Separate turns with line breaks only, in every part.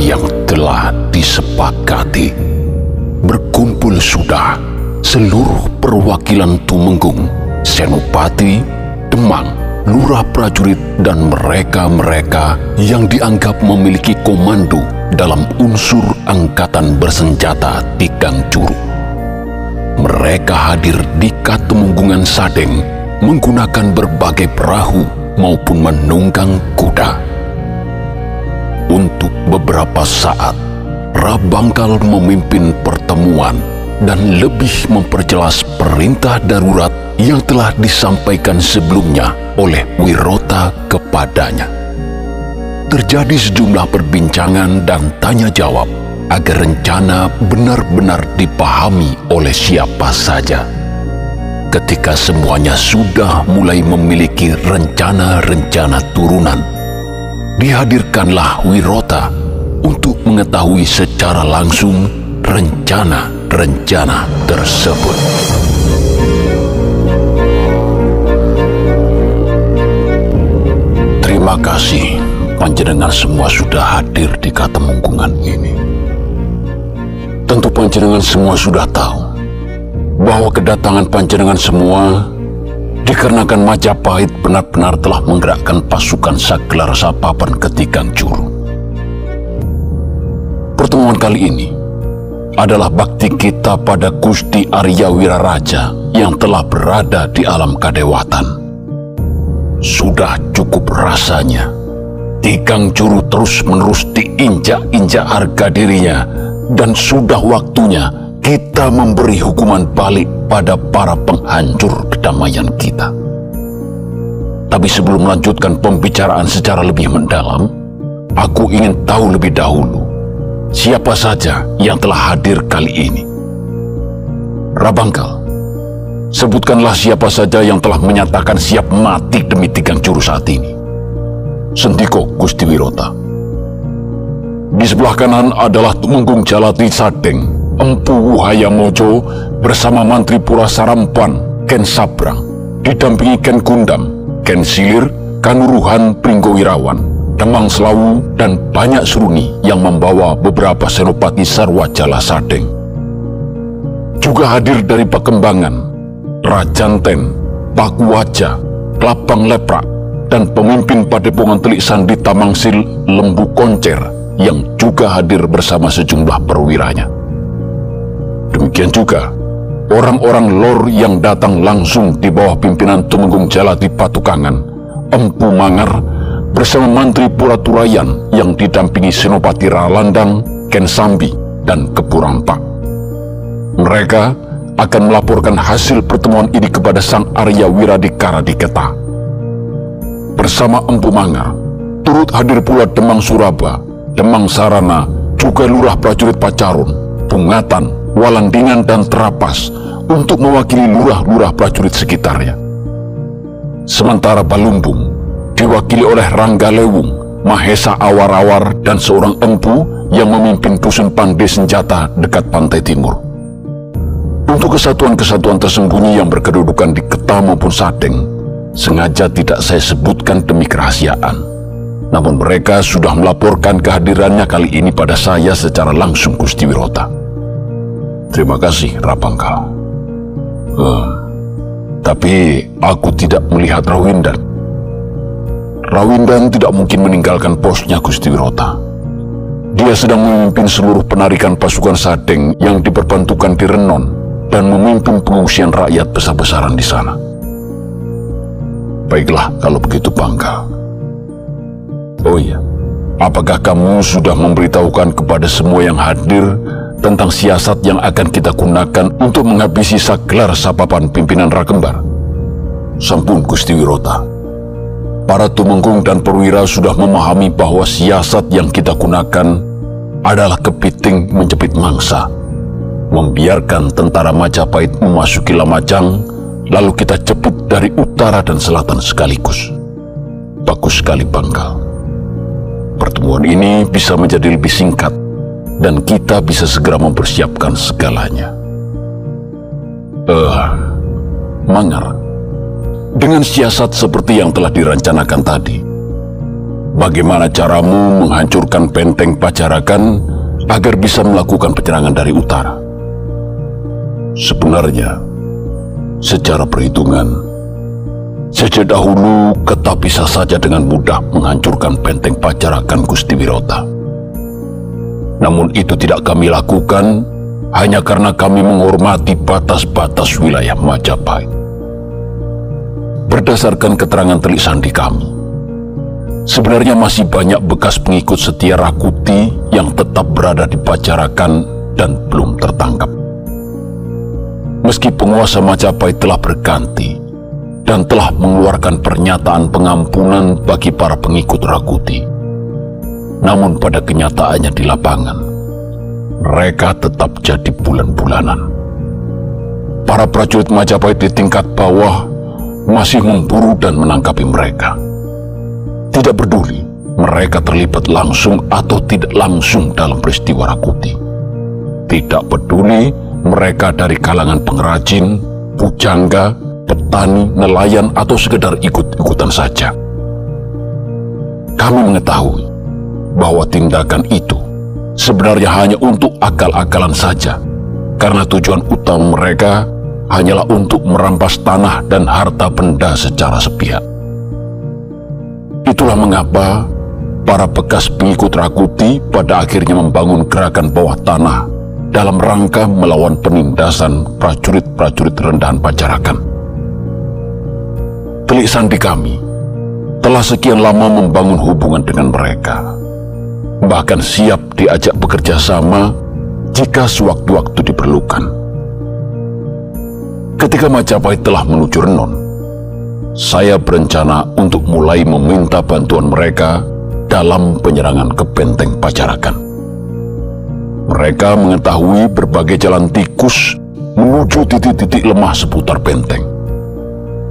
Yang telah disepakati, berkumpul sudah seluruh perwakilan Tumenggung, Senopati, Demang, lurah prajurit dan mereka-mereka yang dianggap memiliki komando dalam unsur angkatan bersenjata di Gangjuru. Mereka hadir di Katemunggungan Sadeng menggunakan berbagai perahu maupun menunggang kuda. Untuk beberapa saat, Rabangkal memimpin pertemuan dan lebih memperjelas perintah darurat yang telah disampaikan sebelumnya oleh Wirota kepadanya. Terjadi sejumlah perbincangan dan tanya jawab agar rencana benar-benar dipahami oleh siapa saja. Ketika semuanya sudah mulai memiliki rencana-rencana turunan, dihadirkanlah Wirota untuk mengetahui secara langsung rencana-rencana tersebut. Terima kasih, panjenengan semua sudah hadir di Katemungkungan ini. Tentu panjenengan semua sudah tahu bahwa kedatangan panjenengan semua dikarenakan Majapahit benar-benar telah menggerakkan pasukan Saklar Sapapan ke Tigang Juru. Pertemuan kali ini adalah bakti kita pada Gusti Arya Wiraraja yang telah berada di alam kadewatan. Sudah cukup rasanya. Tigang Juru terus-menerus diinjak-injak harga dirinya dan sudah waktunya kita memberi hukuman balik pada para penghancur kedamaian kita. Tapi sebelum melanjutkan pembicaraan secara lebih mendalam, aku ingin tahu lebih dahulu siapa saja yang telah hadir kali ini. Rabangkal, Sebutkanlah siapa saja yang telah menyatakan siap mati demi tigang juru saat ini. Sentiko Gusti Wirota. Di sebelah kanan adalah Tumenggung Jalati Sadeng, Empu Wuhaya Mojo bersama Mantri Pura Sarampan, Ken Sabrang, didampingi Ken Gundam, Ken Silir, Kanuruhan Pringgo Wirawan, Demang Selawu, dan banyak seruni yang membawa beberapa senopati Sarwajala Sadeng. Juga hadir dari Pakembangan, Rajanten, Pakuwaja, Kelapang Leprak, dan pemimpin Padepongan Telik Sandi Tamangsil Lembu Koncer yang juga hadir bersama sejumlah perwiranya. Demikian juga orang-orang lor yang datang langsung di bawah pimpinan Tumenggung Jalati Patukangan, Empu Mangar, bersama Mantri Puraturayan yang didampingi Senopati Ralandang, Ken Sambi, dan Kepurampak. Mereka akan melaporkan hasil pertemuan ini kepada Sang Arya Wiradikara di Keta. Bersama Empu Mangar, turut hadir pula Demang Suraba, Demang Sarana, juga Lurah Prajurit Pacarun, Pungatan, Walandingan, dan Terapas untuk mewakili lurah-lurah prajurit sekitarnya. Sementara Balumbung diwakili oleh Rangga Lewung, Mahesa Awar-Awar, dan seorang empu yang memimpin dusun pandai senjata dekat pantai timur. Untuk kesatuan-kesatuan tersembunyi yang berkedudukan di Keta maupun Sadeng, sengaja tidak saya sebutkan demi kerahasiaan. Namun mereka sudah melaporkan kehadirannya kali ini pada saya secara langsung Gusti Wirota. Terima kasih, Rapangka. Uh, tapi aku tidak melihat Rawindan. Rawindan tidak mungkin meninggalkan posnya Gusti Wirota. Dia sedang memimpin seluruh penarikan pasukan Sadeng yang diperbantukan di Renon dan memimpin pengungsian rakyat besar-besaran di sana. Baiklah kalau begitu bangga. Oh iya, apakah kamu sudah memberitahukan kepada semua yang hadir tentang siasat yang akan kita gunakan untuk menghabisi saklar sapapan pimpinan Rakembar? Sampun Gusti Wirota. Para tumenggung dan perwira sudah memahami bahwa siasat yang kita gunakan adalah kepiting menjepit mangsa membiarkan tentara Majapahit memasuki Lamajang, lalu kita jemput dari utara dan selatan sekaligus. Bagus sekali Bangkal. Pertemuan ini bisa menjadi lebih singkat, dan kita bisa segera mempersiapkan segalanya. Eh, uh, Mangar, dengan siasat seperti yang telah direncanakan tadi, bagaimana caramu menghancurkan benteng Pacarakan agar bisa melakukan penyerangan dari utara. Sebenarnya, secara perhitungan, sejak dahulu Keta bisa saja dengan mudah menghancurkan benteng Pacarakan Gusti Wirota. Namun itu tidak kami lakukan hanya karena kami menghormati batas-batas wilayah Majapahit. Berdasarkan keterangan telik sandi kami, sebenarnya masih banyak bekas pengikut setia Rakuti yang tetap berada di Pacarakan dan belum tertangkap. Meski penguasa Majapahit telah berganti dan telah mengeluarkan pernyataan pengampunan bagi para pengikut Rakuti, namun pada kenyataannya di lapangan, mereka tetap jadi bulan-bulanan. Para prajurit Majapahit di tingkat bawah masih memburu dan menangkapi mereka. Tidak peduli mereka terlibat langsung atau tidak langsung dalam peristiwa Rakuti. Tidak peduli mereka dari kalangan pengrajin, pujangga, petani, nelayan, atau sekedar ikut-ikutan saja. Kami mengetahui bahwa tindakan itu sebenarnya hanya untuk akal-akalan saja, karena tujuan utama mereka hanyalah untuk merampas tanah dan harta benda secara sepihak. Itulah mengapa para bekas pengikut Rakuti pada akhirnya membangun gerakan bawah tanah dalam rangka melawan penindasan prajurit-prajurit rendahan pacarakan. Telik sandi kami telah sekian lama membangun hubungan dengan mereka, bahkan siap diajak bekerja sama jika sewaktu-waktu diperlukan. Ketika Majapahit telah menuju Renon, saya berencana untuk mulai meminta bantuan mereka dalam penyerangan ke benteng Pacarakan. Mereka mengetahui berbagai jalan tikus menuju titik-titik lemah seputar benteng.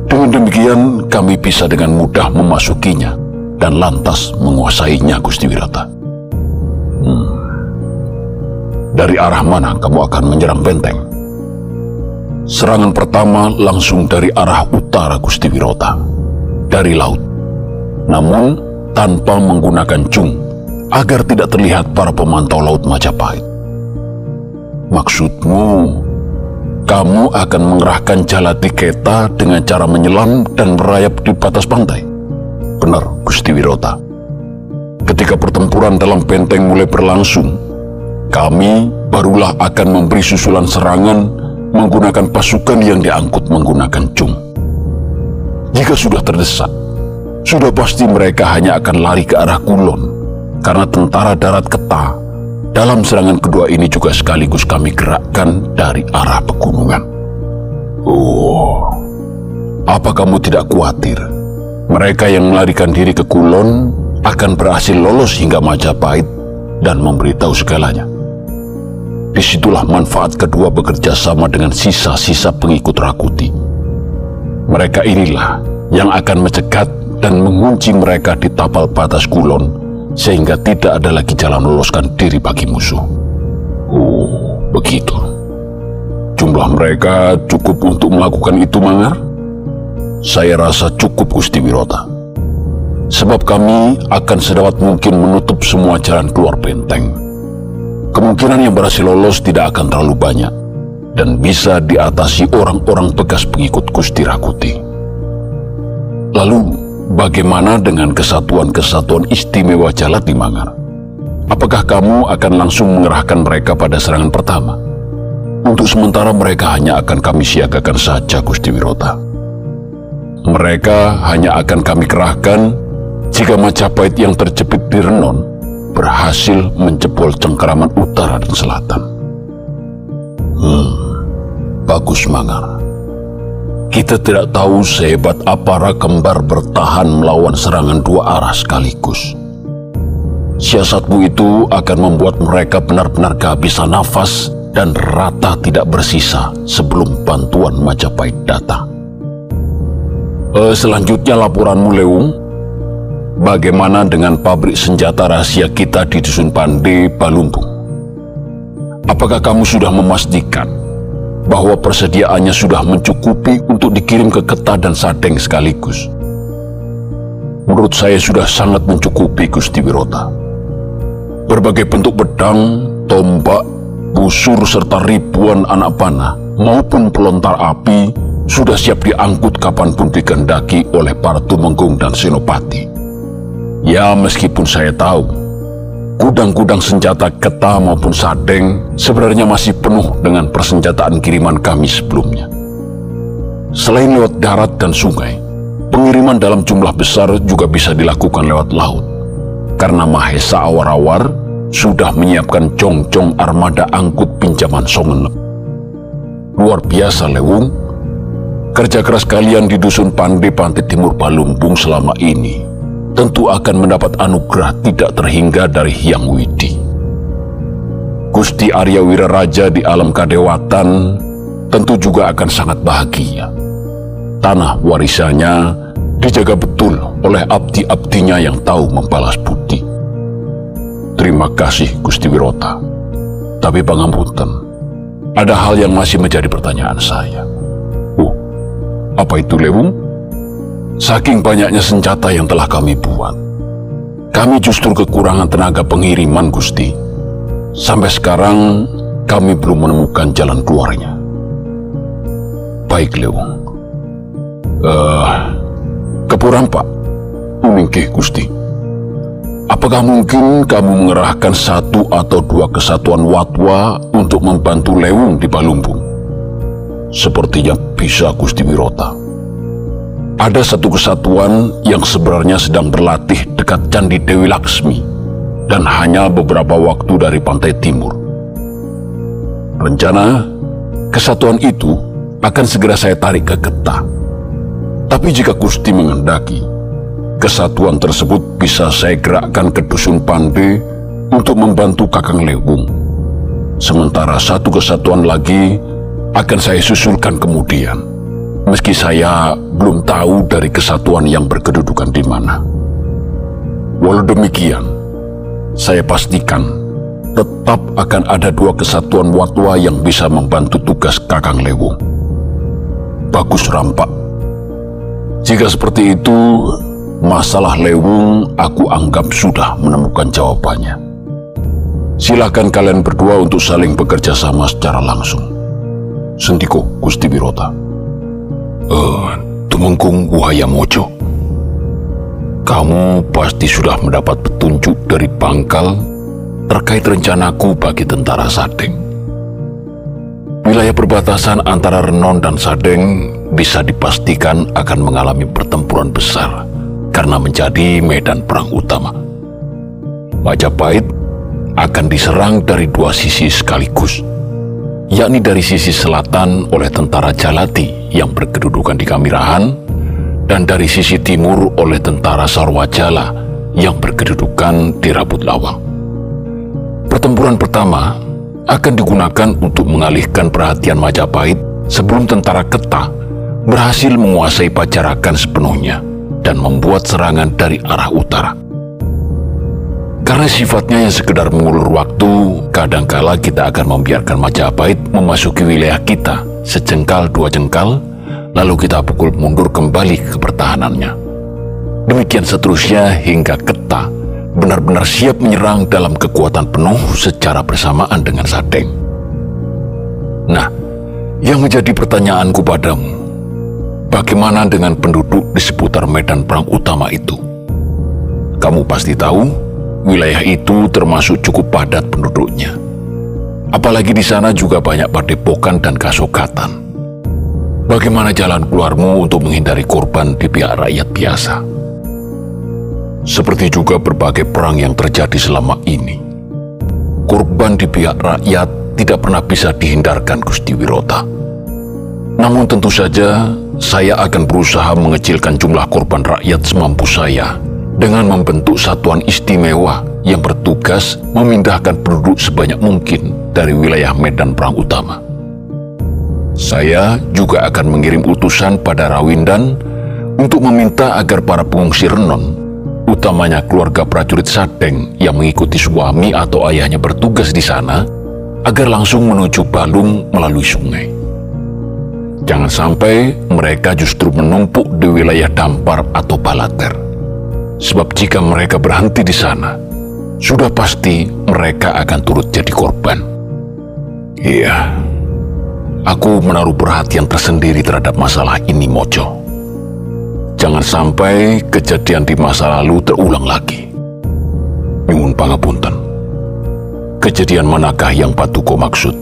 Dengan demikian, kami bisa dengan mudah memasukinya dan lantas menguasainya, Gusti Wirata. Hmm. Dari arah mana kamu akan menyerang benteng? Serangan pertama langsung dari arah utara Gusti Wirota, dari laut. Namun, tanpa menggunakan cung, agar tidak terlihat para pemantau laut Majapahit. Maksudmu, kamu akan mengerahkan jala tiketa dengan cara menyelam dan merayap di batas pantai? Benar, Gusti Wirota. Ketika pertempuran dalam benteng mulai berlangsung, kami barulah akan memberi susulan serangan menggunakan pasukan yang diangkut menggunakan cung. Jika sudah terdesak, sudah pasti mereka hanya akan lari ke arah kulon, karena tentara darat Keta dalam serangan kedua ini juga sekaligus kami gerakkan dari arah pegunungan. Oh, apa kamu tidak khawatir? Mereka yang melarikan diri ke kulon akan berhasil lolos hingga Majapahit dan memberitahu segalanya. Di situlah manfaat kedua bekerja sama dengan sisa-sisa pengikut Rakuti. Mereka inilah yang akan mencegat dan mengunci mereka di tapal batas kulon sehingga tidak ada lagi jalan meloloskan diri bagi musuh. Oh, begitu. Jumlah mereka cukup untuk melakukan itu, Mangar? Saya rasa cukup, Gusti Wirota. Sebab kami akan sedapat mungkin menutup semua jalan keluar benteng kemungkinan yang berhasil lolos tidak akan terlalu banyak dan bisa diatasi orang-orang bekas pengikut Gusti Rakuti. Lalu, bagaimana dengan kesatuan-kesatuan istimewa Jalati Mangar? Apakah kamu akan langsung mengerahkan mereka pada serangan pertama? Untuk sementara mereka hanya akan kami siagakan saja Gusti Wirota. Mereka hanya akan kami kerahkan jika Majapahit yang terjepit di Renon berhasil menjebol cengkeraman utara dan selatan. Hmm, bagus Mangar. Kita tidak tahu sehebat apa kembar bertahan melawan serangan dua arah sekaligus. Siasatmu itu akan membuat mereka benar-benar kehabisan nafas dan rata tidak bersisa sebelum bantuan Majapahit datang. Uh, selanjutnya laporanmu, Leung. Bagaimana dengan pabrik senjata rahasia kita di Dusun Pande, Balumpung? Apakah kamu sudah memastikan bahwa persediaannya sudah mencukupi untuk dikirim ke Keta dan Sadeng sekaligus? menurut saya sudah sangat mencukupi Gusti Wirota. Berbagai bentuk pedang, tombak, busur serta ribuan anak panah maupun pelontar api sudah siap diangkut kapan pun dikehendaki oleh para tumenggung dan senopati. Ya meskipun saya tahu, gudang-gudang senjata keta maupun sadeng sebenarnya masih penuh dengan persenjataan kiriman kami sebelumnya. Selain lewat darat dan sungai, pengiriman dalam jumlah besar juga bisa dilakukan lewat laut. Karena Mahesa Awar-Awar sudah menyiapkan cong-cong armada angkut pinjaman Songenep. Luar biasa, Lewung. Kerja keras kalian di Dusun Pande Pantai Timur Balumbung selama ini tentu akan mendapat anugerah tidak terhingga dari Hyang Widi. Gusti Arya Wiraraja di alam kadewatan tentu juga akan sangat bahagia. Tanah warisannya dijaga betul oleh abdi-abdinya yang tahu membalas budi. Terima kasih Gusti Wirota. Tapi pangampunten, ada hal yang masih menjadi pertanyaan saya. Oh, apa itu Lewung? Saking banyaknya senjata yang telah kami buat, kami justru kekurangan tenaga pengiriman Gusti. Sampai sekarang kami belum menemukan jalan keluarnya. Baik. Eh, uh, kepuran Pak. Mungkin Gusti. Apakah mungkin kamu mengerahkan satu atau dua kesatuan watwa untuk membantu Lewung di Balumbung? Sepertinya bisa Gusti Wirota. Ada satu kesatuan yang sebenarnya sedang berlatih dekat Candi Dewi Laksmi dan hanya beberapa waktu dari pantai timur. Rencana kesatuan itu akan segera saya tarik ke Getah. Tapi jika Gusti mengendaki, Kesatuan tersebut bisa saya gerakkan ke Dusun Pande untuk membantu Kakang Lewung. Sementara satu kesatuan lagi akan saya susulkan kemudian, meski saya belum tahu dari kesatuan yang berkedudukan di mana. Walau demikian, saya pastikan tetap akan ada dua kesatuan watwa yang bisa membantu tugas Kakang Lewung. Bagus rampak. Jika seperti itu, Masalah Lewung aku anggap sudah menemukan jawabannya. Silakan kalian berdua untuk saling bekerja sama secara langsung. Sentiko Gusti Birota. Eh, uh, Tumengkung Wahaya Mojo. Kamu pasti sudah mendapat petunjuk dari Bangkal terkait rencanaku bagi tentara Sadeng. Wilayah perbatasan antara Renon dan Sadeng bisa dipastikan akan mengalami pertempuran besar karena menjadi medan perang utama. Majapahit akan diserang dari dua sisi sekaligus, yakni dari sisi selatan oleh tentara Jalati yang berkedudukan di Kamirahan dan dari sisi timur oleh tentara Sarwajala yang berkedudukan di Rabut Lawang. Pertempuran pertama akan digunakan untuk mengalihkan perhatian Majapahit sebelum tentara Ketah berhasil menguasai Pajarakan sepenuhnya dan membuat serangan dari arah utara. Karena sifatnya yang sekedar mengulur waktu, kadangkala kita akan membiarkan Majapahit memasuki wilayah kita sejengkal dua jengkal, lalu kita pukul mundur kembali ke pertahanannya. Demikian seterusnya hingga Keta benar-benar siap menyerang dalam kekuatan penuh secara bersamaan dengan Sadeng. Nah, yang menjadi pertanyaanku padamu, Bagaimana dengan penduduk di seputar medan perang utama itu? Kamu pasti tahu, wilayah itu termasuk cukup padat penduduknya. Apalagi di sana juga banyak padepokan dan kasokatan. Bagaimana jalan keluarmu untuk menghindari korban di pihak rakyat biasa? Seperti juga berbagai perang yang terjadi selama ini. Korban di pihak rakyat tidak pernah bisa dihindarkan Gusti Wirota. Namun tentu saja saya akan berusaha mengecilkan jumlah korban rakyat semampu saya dengan membentuk satuan istimewa yang bertugas memindahkan penduduk sebanyak mungkin dari wilayah medan perang utama. Saya juga akan mengirim utusan pada Rawindan untuk meminta agar para pengungsi Renon, utamanya keluarga prajurit Sadeng yang mengikuti suami atau ayahnya bertugas di sana, agar langsung menuju Balung melalui sungai. Jangan sampai mereka justru menumpuk di wilayah Dampar atau Balater. Sebab jika mereka berhenti di sana, sudah pasti mereka akan turut jadi korban. Iya, aku menaruh perhatian tersendiri terhadap masalah ini, Mojo. Jangan sampai kejadian di masa lalu terulang lagi. Nyungun pangapunten. Kejadian manakah yang patuko maksud?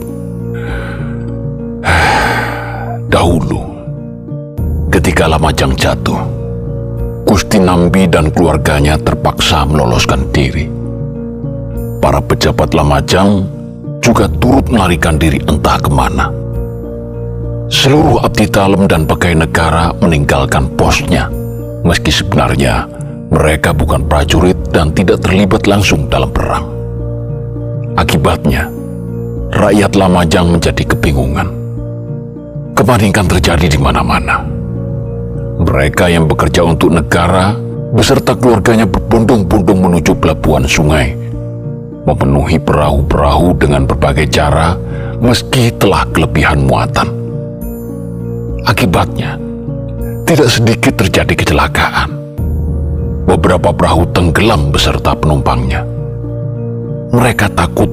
Dahulu, ketika Lamajang jatuh, Gusti Nambi dan keluarganya terpaksa meloloskan diri. Para pejabat Lamajang juga turut melarikan diri entah ke mana. Seluruh abdi talem dan pegawai negara meninggalkan posnya, meski sebenarnya mereka bukan prajurit dan tidak terlibat langsung dalam perang. Akibatnya, rakyat Lamajang menjadi kebingungan. Kepanikan terjadi di mana-mana. Mereka yang bekerja untuk negara beserta keluarganya berbondong-bondong menuju pelabuhan sungai, memenuhi perahu-perahu dengan berbagai cara meski telah kelebihan muatan. Akibatnya, tidak sedikit terjadi kecelakaan. Beberapa perahu tenggelam beserta penumpangnya. Mereka takut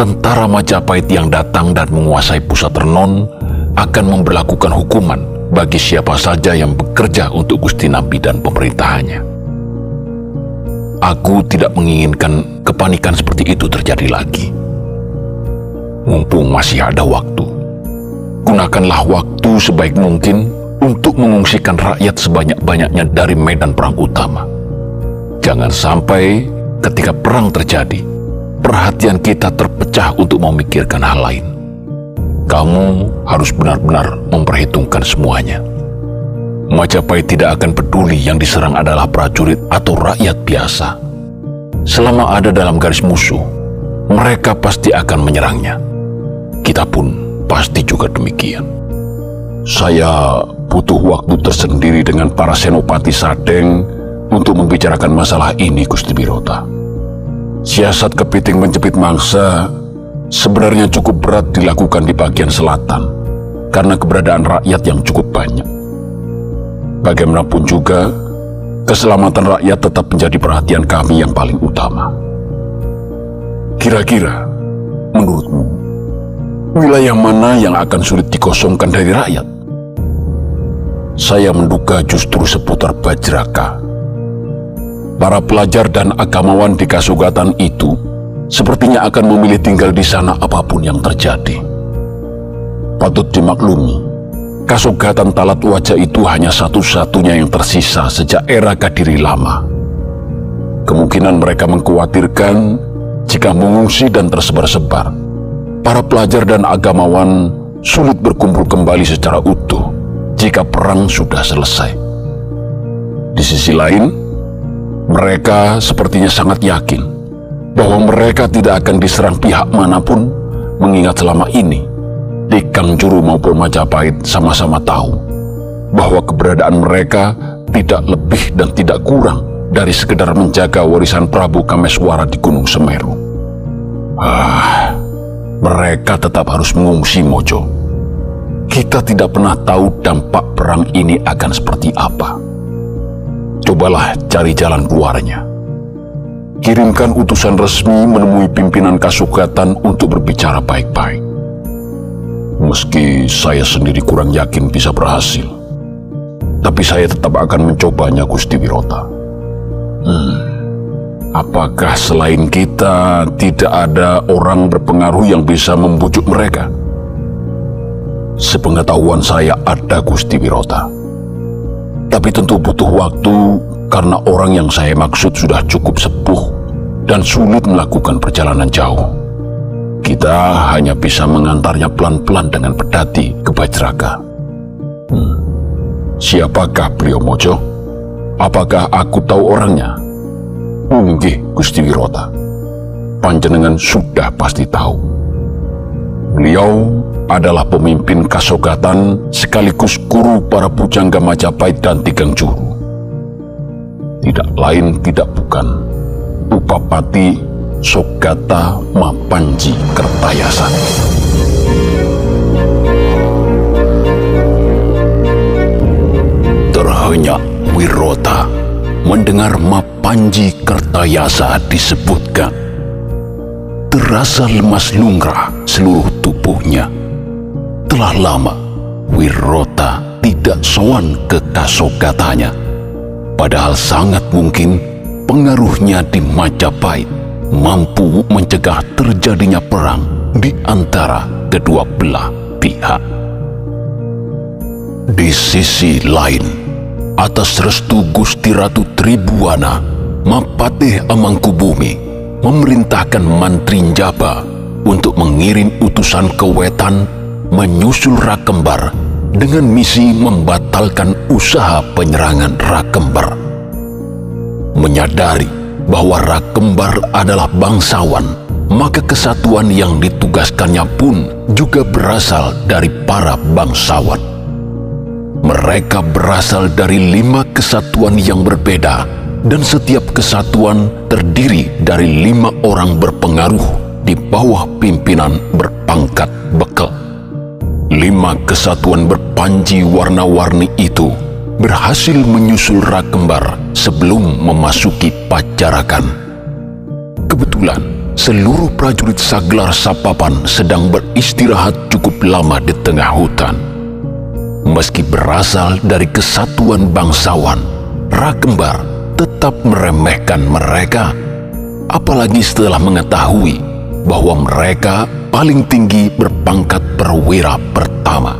tentara Majapahit yang datang dan menguasai pusat Renon akan memperlakukan hukuman bagi siapa saja yang bekerja untuk Gusti Nabi dan pemerintahannya. Aku tidak menginginkan kepanikan seperti itu terjadi lagi. Mumpung masih ada waktu, gunakanlah waktu sebaik mungkin untuk mengungsikan rakyat sebanyak-banyaknya dari medan perang utama. Jangan sampai ketika perang terjadi, perhatian kita terpecah untuk memikirkan hal lain. Kamu harus benar-benar memperhitungkan semuanya. Majapahit tidak akan peduli yang diserang adalah prajurit atau rakyat biasa. Selama ada dalam garis musuh, mereka pasti akan menyerangnya. Kita pun pasti juga demikian. Saya butuh waktu tersendiri dengan para senopati Sadeng untuk membicarakan masalah ini, Gusti Birota. Siasat kepiting menjepit mangsa sebenarnya cukup berat dilakukan di bagian selatan karena keberadaan rakyat yang cukup banyak. Bagaimanapun juga, keselamatan rakyat tetap menjadi perhatian kami yang paling utama. Kira-kira, menurutmu, wilayah mana yang akan sulit dikosongkan dari rakyat? Saya menduga justru seputar Bajraka. Para pelajar dan agamawan di Kasugatan itu sepertinya akan memilih tinggal di sana apa pun yang terjadi. Patut dimaklumi, Kasugatan Talat Wajah itu hanya satu-satunya yang tersisa sejak era Kadiri lama. Kemungkinan mereka mengkhawatirkan jika mengungsi dan tersebar-sebar, para pelajar dan agamawan sulit berkumpul kembali secara utuh jika perang sudah selesai. Di sisi lain, mereka sepertinya sangat yakin bahwa mereka tidak akan diserang pihak mana pun mengingat selama ini di Juru maupun Majapahit sama-sama tahu bahwa keberadaan mereka tidak lebih dan tidak kurang dari sekedar menjaga warisan Prabu Kameswara di Gunung Semeru. Ah, mereka tetap harus mengungsi Mojo. Kita tidak pernah tahu dampak perang ini akan seperti apa. Cobalah cari jalan keluarnya. Kirimkan utusan resmi menemui pimpinan Kasugatan untuk berbicara baik-baik. Meski saya sendiri kurang yakin bisa berhasil, tapi saya tetap akan mencobanya Gusti Wirota. Hmm. Apakah selain kita tidak ada orang berpengaruh yang bisa membujuk mereka? Sepengetahuan saya ada Gusti Wirota. Tapi tentu butuh waktu karena orang yang saya maksud sudah cukup sepuh dan sulit melakukan perjalanan jauh. Kita hanya bisa mengantarnya pelan-pelan dengan pedati ke Bajraka. Hmm. Siapakah beliau Mojo? Apakah aku tahu orangnya? Unggih Gusti Wirota. Panjenengan sudah pasti tahu. Beliau adalah pemimpin kasogatan sekaligus guru para pujangga Majapahit dan Tigang. Tidak lain tidak bukan Upapati Sogata Mapanji Kertayasan. Terhenyak Wirota mendengar Map Panji Kertayasa disebutkan, terasa lemas lungrah seluruh tubuhnya. Telah lama Wirota tidak sowan ke Kasogatanya, padahal sangat mungkin pengaruhnya di Majapahit mampu mencegah terjadinya perang di antara kedua belah pihak. Di sisi lain, atas restu Gusti Ratu Tribuana, Mapatih Amangkubumi memerintahkan Mantri Njaba untuk mengirim utusan ke Wetan menyusul Rakembar dengan misi membatalkan usaha penyerangan Rakembar. Menyadari bahwa Rakembar adalah bangsawan, maka kesatuan yang ditugaskannya pun juga berasal dari para bangsawan. Mereka berasal dari lima kesatuan yang berbeda, dan setiap kesatuan terdiri dari lima orang berpengaruh di bawah pimpinan berpangkat bekal. Lima kesatuan berpanji warna-warni itu berhasil menyusul Rakembar sebelum memasuki Pacarakan. Kebetulan, seluruh prajurit Saglar Sapapan sedang beristirahat cukup lama di tengah hutan. Meski berasal dari kesatuan bangsawan, Rakembar tetap meremehkan mereka, apalagi setelah mengetahui bahwa mereka paling tinggi berpangkat perwira pertama.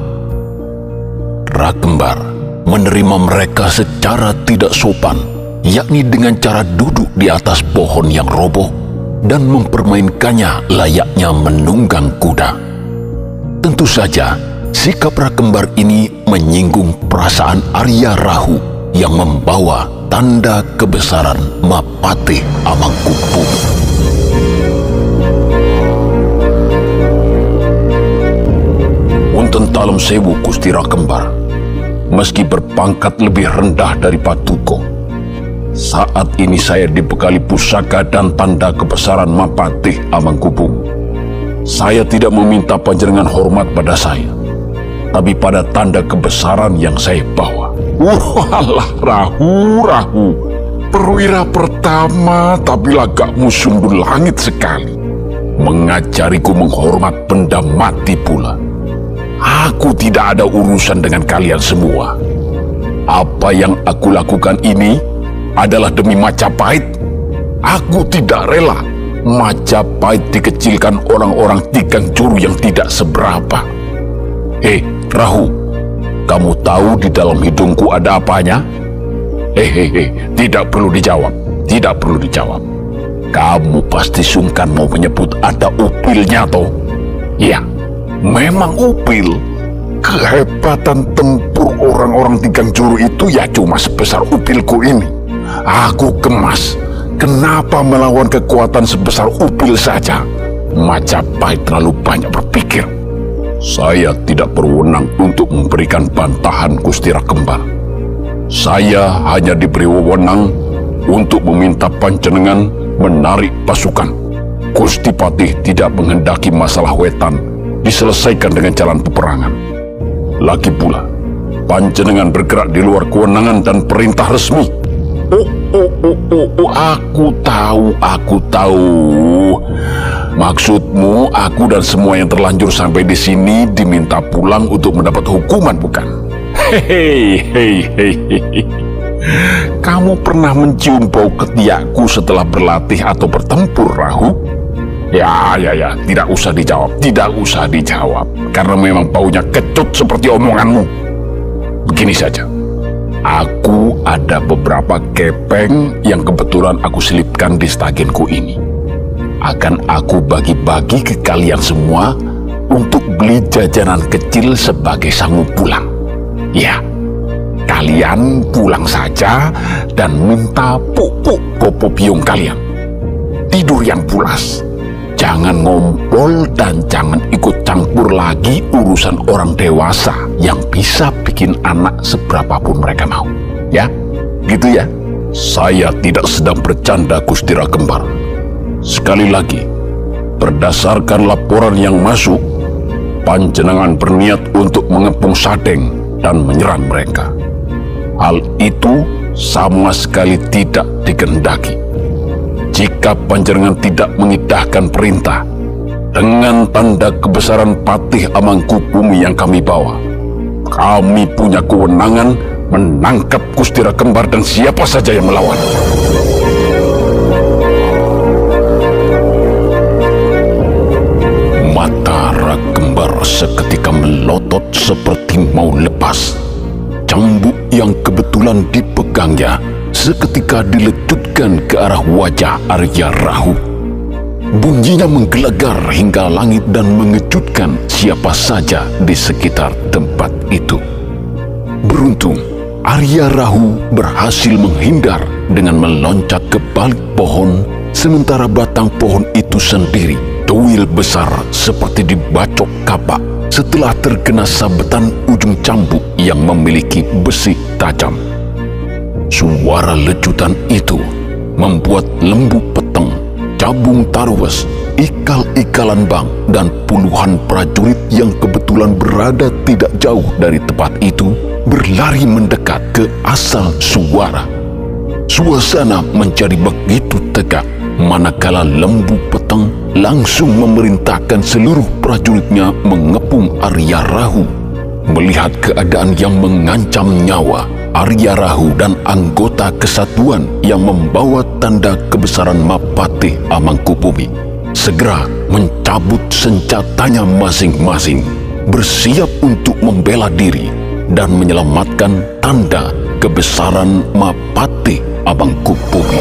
Rakembar menerima mereka secara tidak sopan, yakni dengan cara duduk di atas pohon yang roboh dan mempermainkannya layaknya menunggang kuda. Tentu saja, sikap Rakembar ini menyinggung perasaan Arya Rahu yang membawa tanda kebesaran Mapate Amangkupu. Unten talem sewu Gusti Rakembar meski berpangkat lebih rendah dari Patuko. Saat ini saya dibekali pusaka dan tanda kebesaran Mapatih Amangkubung. Saya tidak meminta panjenengan hormat pada saya, tapi pada tanda kebesaran yang saya bawa. Walah, rahu, rahu. Perwira pertama tapi lagakmu sumber langit sekali. Mengajariku menghormat benda mati pula. Aku tidak ada urusan dengan kalian semua. Apa yang aku lakukan ini adalah demi Majapahit. Aku tidak rela Majapahit dikecilkan orang-orang tikang curu yang tidak seberapa. Hei, Rahu, kamu tahu di dalam hidungku ada apanya? Hehehe, tidak perlu dijawab, tidak perlu dijawab. Kamu pasti sungkan mau menyebut ada upilnya toh? Iya, memang upil. Kehebatan tempur orang-orang tigang juru itu ya cuma sebesar upilku ini. Aku kemas. Kenapa melawan kekuatan sebesar upil saja? Majapahit terlalu banyak berpikir. Saya tidak berwenang untuk memberikan bantahan Gusti Rakembar. Saya hanya diberi wewenang untuk meminta panjenengan menarik pasukan. Gusti Patih tidak menghendaki masalah wetan diselesaikan dengan jalan peperangan. Lagi pula, panjenengan bergerak di luar kewenangan dan perintah resmi. Oh, oh, oh, oh, oh, aku tahu, aku tahu. Maksudmu, aku dan semua yang terlanjur sampai di sini diminta pulang untuk mendapat hukuman, bukan? Hei, hei, hei, hei. Kamu pernah mencium bau ketiakku setelah berlatih atau bertempur, Rahu? Ya, ya, ya, tidak usah dijawab, tidak usah dijawab, karena memang baunya kecut seperti omonganmu. Begini saja, aku ada beberapa kepeng yang kebetulan aku selipkan di staginku ini. Akan aku bagi-bagi ke kalian semua untuk beli jajanan kecil sebagai sangu pulang. Ya, kalian pulang saja dan minta pupuk popo biung kalian. Tidur yang pulas Jangan ngompol dan jangan ikut campur lagi urusan orang dewasa yang bisa bikin anak seberapapun mereka mau. Ya, gitu ya. Saya tidak sedang bercanda Gustira Kembar. Sekali lagi, berdasarkan laporan yang masuk, panjenengan berniat untuk mengepung Sadeng dan menyerang mereka. Hal itu sama sekali tidak dikendaki. Jika panjenengan tidak mengidahkan perintah dengan tanda kebesaran patih amangku bumi yang kami bawa, kami punya kewenangan menangkap Kustira Kembar dan siapa saja yang melawan. Mata Kembar seketika melotot seperti mau lepas. Cambuk yang kebetulan dipegangnya seketika ke arah wajah Arya Rahu. Bunyinya menggelegar hingga langit dan mengejutkan siapa saja di sekitar tempat itu. Beruntung, Arya Rahu berhasil menghindar dengan meloncat ke balik pohon sementara batang pohon itu sendiri tuil besar seperti dibacok kapak setelah terkena sabetan ujung cambuk yang memiliki besi tajam. Suara lecutan itu membuat lembu peteng, cabung tarwes, ikal-ikalan bang, dan puluhan prajurit yang kebetulan berada tidak jauh dari tempat itu berlari mendekat ke asal suara. Suasana menjadi begitu tegak manakala lembu peteng langsung memerintahkan seluruh prajuritnya mengepung Arya Rahu. Melihat keadaan yang mengancam nyawa, Arya Rahu dan anggota kesatuan yang membawa tanda kebesaran Mapati Amangkubumi segera mencabut senjatanya masing-masing, bersiap untuk membela diri dan menyelamatkan tanda kebesaran Mapati Amangkubumi.